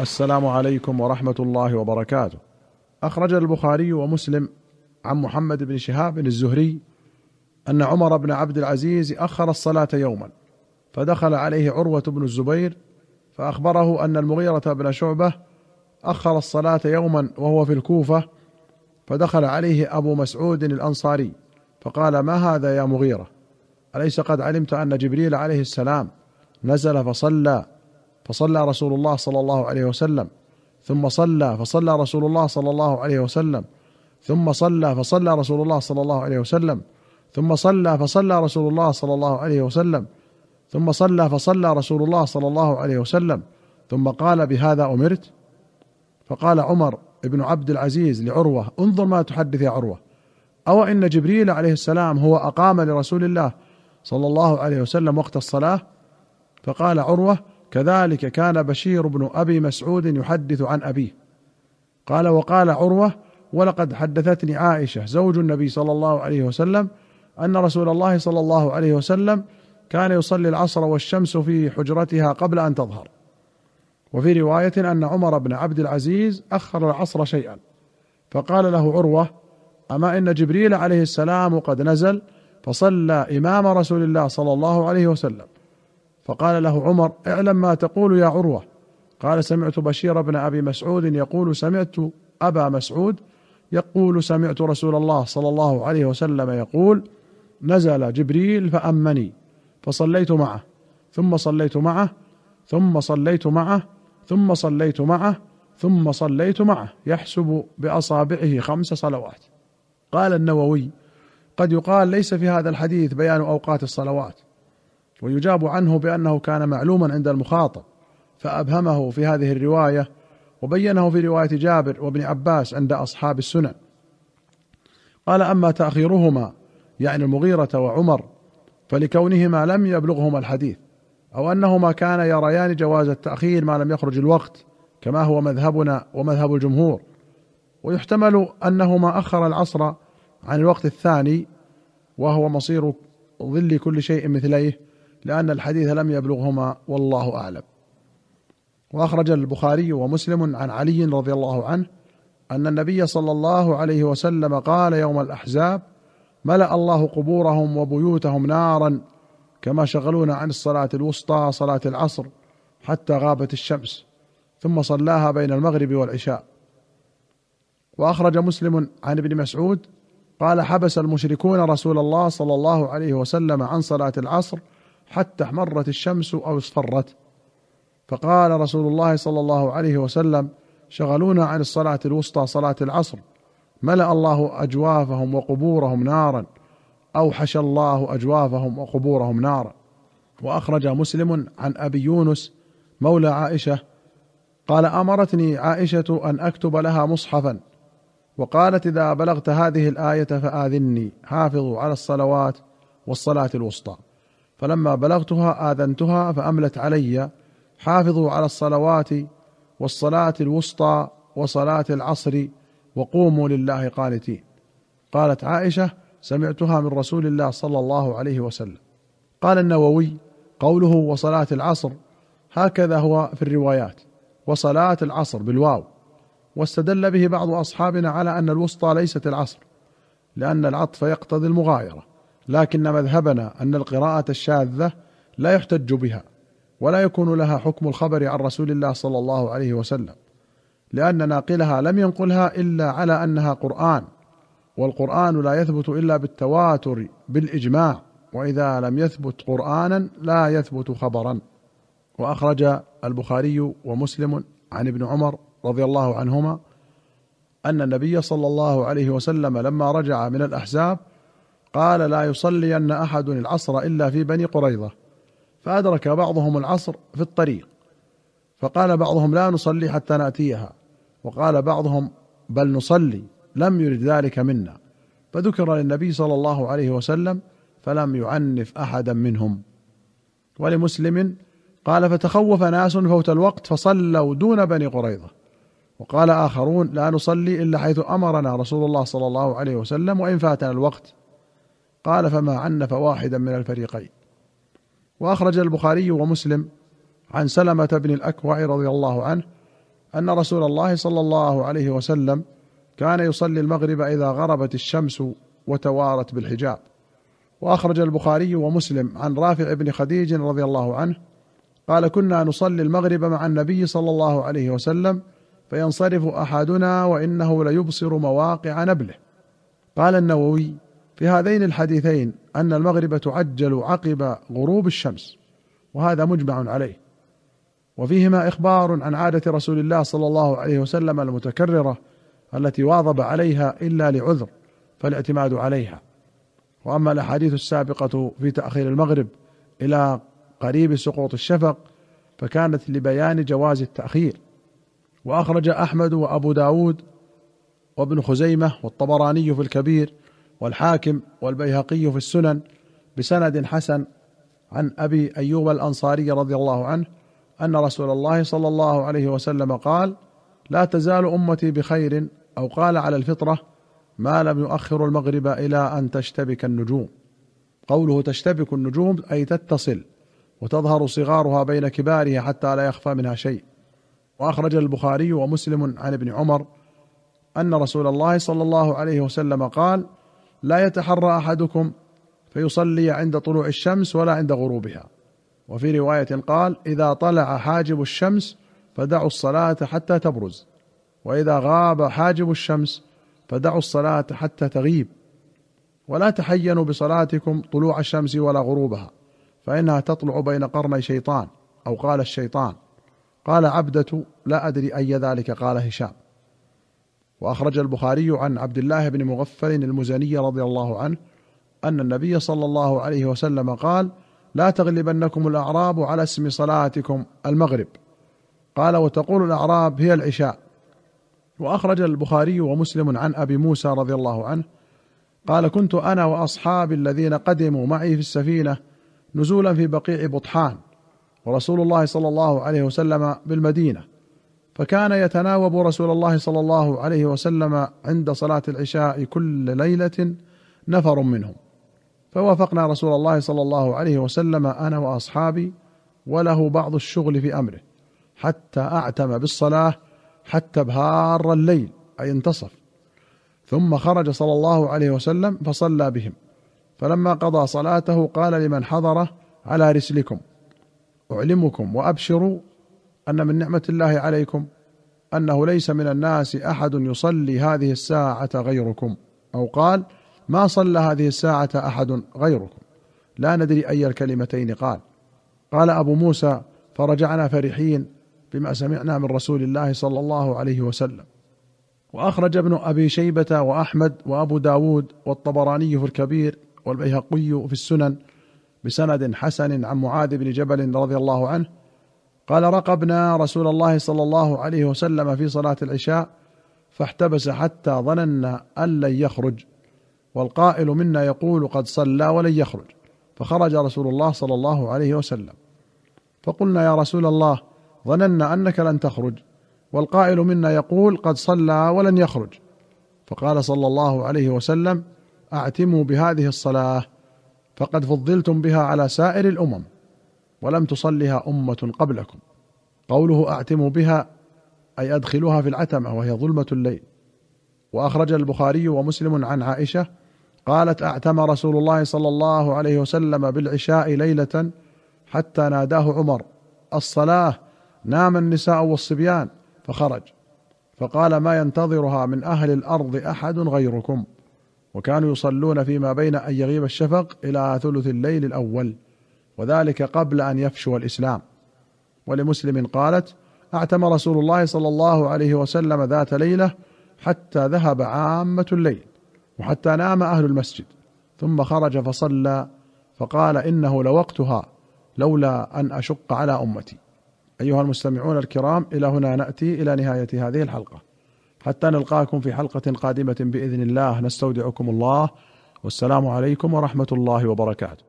السلام عليكم ورحمة الله وبركاته. أخرج البخاري ومسلم عن محمد بن شهاب الزهري أن عمر بن عبد العزيز أخر الصلاة يوما فدخل عليه عروة بن الزبير فأخبره أن المغيرة بن شعبة أخر الصلاة يوما وهو في الكوفة فدخل عليه أبو مسعود الأنصاري فقال ما هذا يا مغيرة؟ أليس قد علمت أن جبريل عليه السلام نزل فصلى فصلى رسول الله صلى الله عليه وسلم. ثم صلى فصلى رسول الله صلى الله عليه وسلم. ثم صلى فصلى رسول الله صلى الله عليه وسلم. ثم صلى فصلى رسول الله صلى الله عليه وسلم. ثم صلى فصلى رسول الله صلى الله عليه وسلم. ثم قال بهذا أمرت؟ فقال عمر بن عبد العزيز لعروة انظر ما تحدث يا عروة. أو إن جبريل عليه السلام هو أقام لرسول الله صلى الله عليه وسلم وقت الصلاة؟ فقال عروة كذلك كان بشير بن أبي مسعود يحدث عن أبيه. قال وقال عروة ولقد حدثتني عائشة زوج النبي صلى الله عليه وسلم أن رسول الله صلى الله عليه وسلم كان يصلي العصر والشمس في حجرتها قبل أن تظهر. وفي رواية أن عمر بن عبد العزيز أخر العصر شيئا. فقال له عروة أما إن جبريل عليه السلام قد نزل فصلى إمام رسول الله صلى الله عليه وسلم. فقال له عمر اعلم ما تقول يا عروة. قال سمعت بشير بن أبي مسعود يقول سمعت أبا مسعود يقول سمعت رسول الله صلى الله عليه وسلم يقول نزل جبريل فأمني فصليت معه ثم صليت معه ثم صليت معه ثم صليت معه ثم صليت معه يحسب بأصابعه خمس صلوات. قال النووي قد يقال ليس في هذا الحديث بيان أوقات الصلوات. ويجاب عنه بأنه كان معلوما عند المخاطب فأبهمه في هذه الرواية وبينه في رواية جابر وابن عباس عند أصحاب السنن. قال أما تأخيرهما يعني المغيرة وعمر فلكونهما لم يبلغهما الحديث أو أنهما كانا يريان جواز التأخير ما لم يخرج الوقت كما هو مذهبنا ومذهب الجمهور. ويحتمل أنهما أخر العصر عن الوقت الثاني وهو مصير ظل كل شيء مثليه لأن الحديث لم يبلغهما والله أعلم. وأخرج البخاري ومسلم عن علي رضي الله عنه أن النبي صلى الله عليه وسلم قال يوم الأحزاب ملأ الله قبورهم وبيوتهم نارا كما شغلونا عن الصلاة الوسطى صلاة العصر حتى غابت الشمس ثم صلاها بين المغرب والعشاء. وأخرج مسلم عن ابن مسعود قال حبس المشركون رسول الله صلى الله عليه وسلم عن صلاة العصر حتى احمرت الشمس أو اصفرت. فقال رسول الله صلى الله عليه وسلم شغلونا عن الصلاة الوسطى صلاة العصر. ملأ الله أجوافهم وقبورهم نارا. أوحش الله أجوافهم وقبورهم نارا. وأخرج مسلم عن أبي يونس مولى عائشة قال أمرتني عائشة أن أكتب لها مصحفا. وقالت إذا بلغت هذه الآية فاذني حافظوا على الصلوات والصلاة الوسطى. فلما بلغتها آذنتها فأملت علي. حافظوا على الصلوات والصلاة الوسطى وصلاة العصر وقوموا لله قانتين. قالت عائشة سمعتها من رسول الله صلى الله عليه وسلم. قال النووي قوله وصلاة العصر هكذا هو في الروايات. وصلاة العصر بالواو. واستدل به بعض أصحابنا على أن الوسطى ليست العصر لأن العطف يقتضي المغايرة. لكن مذهبنا أن القراءة الشاذة لا يحتج بها ولا يكون لها حكم الخبر عن رسول الله صلى الله عليه وسلم لأن ناقلها لم ينقلها إلا على أنها قرآن والقرآن لا يثبت إلا بالتواتر بالإجماع وإذا لم يثبت قرانا لا يثبت خبرا. وأخرج البخاري ومسلم عن ابن عمر رضي الله عنهما أن النبي صلى الله عليه وسلم لما رجع من الأحزاب قال لا يصلين أحد العصر إلا في بني قريظة. فأدرك بعضهم العصر في الطريق. فقال بعضهم لا نصلي حتى نأتيها. وقال بعضهم بل نصلي لم يرد ذلك منا. فذكر للنبي صلى الله عليه وسلم فلم يعنف أحدا منهم. ولمسلم قال فتخوف ناس فوت الوقت فصلوا دون بني قريظة. وقال آخرون لا نصلي إلا حيث أمرنا رسول الله صلى الله عليه وسلم وإن فاتنا الوقت. قال فما عنف واحدا من الفريقين. وأخرج البخاري ومسلم عن سلمة بن الأكوع رضي الله عنه أن رسول الله صلى الله عليه وسلم كان يصلي المغرب إذا غربت الشمس وتوارت بالحجاب. وأخرج البخاري ومسلم عن رافع بن خديج رضي الله عنه قال كنا نصلي المغرب مع النبي صلى الله عليه وسلم فينصرف أحدنا وإنه ليبصر مواقع نبله. قال النووي في هذين الحديثين أن المغرب تعجل عقب غروب الشمس وهذا مجمع عليه. وفيهما إخبار عن عادة رسول الله صلى الله عليه وسلم المتكررة التي واظب عليها إلا لعذر فالاعتماد عليها. وأما الأحاديث السابقة في تأخير المغرب إلى قريب سقوط الشفق فكانت لبيان جواز التأخير. وأخرج أحمد وأبو داود وابن خزيمة والطبراني في الكبير والحاكم والبيهقي في السنن بسند حسن عن أبي أيوب الأنصاري رضي الله عنه أن رسول الله صلى الله عليه وسلم قال لا تزال أمتي بخير أو قال على الفطرة ما لم يؤخر المغرب إلى أن تشتبك النجوم قوله تشتبك النجوم أي تتصل وتظهر صغارها بين كبارها حتى لا يخفى منها شيء. وأخرج البخاري ومسلم عن ابن عمر أن رسول الله صلى الله عليه وسلم قال لا يتحرى أحدكم فيصلي عند طلوع الشمس ولا عند غروبها. وفي رواية قال إذا طلع حاجب الشمس فدعوا الصلاة حتى تبرز. وإذا غاب حاجب الشمس فدعوا الصلاة حتى تغيب. ولا تحينوا بصلاتكم طلوع الشمس ولا غروبها فإنها تطلع بين قرني شيطان أو قال الشيطان. قال عبدة لا أدري أي ذلك قال هشام. وأخرج البخاري عن عبد الله بن مغفل المزني رضي الله عنه أن النبي صلى الله عليه وسلم قال لا تغلبنكم الأعراب على اسم صلاتكم المغرب قال وتقول الأعراب هي العشاء وأخرج البخاري ومسلم عن أبي موسى رضي الله عنه قال كنت أنا واصحابي الذين قدموا معي في السفينة نزولا في بقيع بطحان ورسول الله صلى الله عليه وسلم بالمدينة فكان يتناوب رسول الله صلى الله عليه وسلم عند صلاة العشاء كل ليلة نفر منهم. فوافقنا رسول الله صلى الله عليه وسلم أنا وأصحابي وله بعض الشغل في أمره حتى أعتم بالصلاة حتى بهار الليل أي انتصف. ثم خرج صلى الله عليه وسلم فصلى بهم. فلما قضى صلاته قال لمن حضره على رسلكم أعلمكم وأبشروا أن من نعمة الله عليكم أنه ليس من الناس أحد يصلي هذه الساعة غيركم أو قال ما صلى هذه الساعة أحد غيركم. لا ندري أي الكلمتين قال. قال أبو موسى فرجعنا فرحين بما سمعنا من رسول الله صلى الله عليه وسلم. وأخرج ابن أبي شيبة وأحمد وأبو داود والطبراني في الكبير والبيهقي في السنن بسند حسن عن معاذ بن جبل رضي الله عنه قال رقبنا رسول الله صلى الله عليه وسلم في صلاة العشاء فاحتبس حتى ظننا أن لن يخرج والقائل منا يقول قد صلى ولن يخرج فخرج رسول الله صلى الله عليه وسلم. فقلنا يا رسول الله ظننا أنك لن تخرج والقائل منا يقول قد صلى ولن يخرج. فقال صلى الله عليه وسلم أعتموا بهذه الصلاة فقد فضلتم بها على سائر الأمم. ولم تصلها أمة قبلكم. قوله اعتموا بها أي أدخلوها في العتمة وهي ظلمة الليل. وأخرج البخاري ومسلم عن عائشة قالت أعتم رسول الله صلى الله عليه وسلم بالعشاء ليلة حتى ناداه عمر الصلاة نام النساء والصبيان فخرج. فقال ما ينتظرها من أهل الأرض أحد غيركم. وكانوا يصلون فيما بين أن يغيب الشفق إلى ثلث الليل الأول. وذلك قبل أن يفشو الإسلام. ولمسلم قالت أعتم رسول الله صلى الله عليه وسلم ذات ليلة حتى ذهب عامة الليل وحتى نام أهل المسجد ثم خرج فصلى فقال إنه لوقتها لولا أن أشق على أمتي. أيها المستمعون الكرام إلى هنا نأتي إلى نهاية هذه الحلقة. حتى نلقاكم في حلقة قادمة بإذن الله نستودعكم الله والسلام عليكم ورحمة الله وبركاته.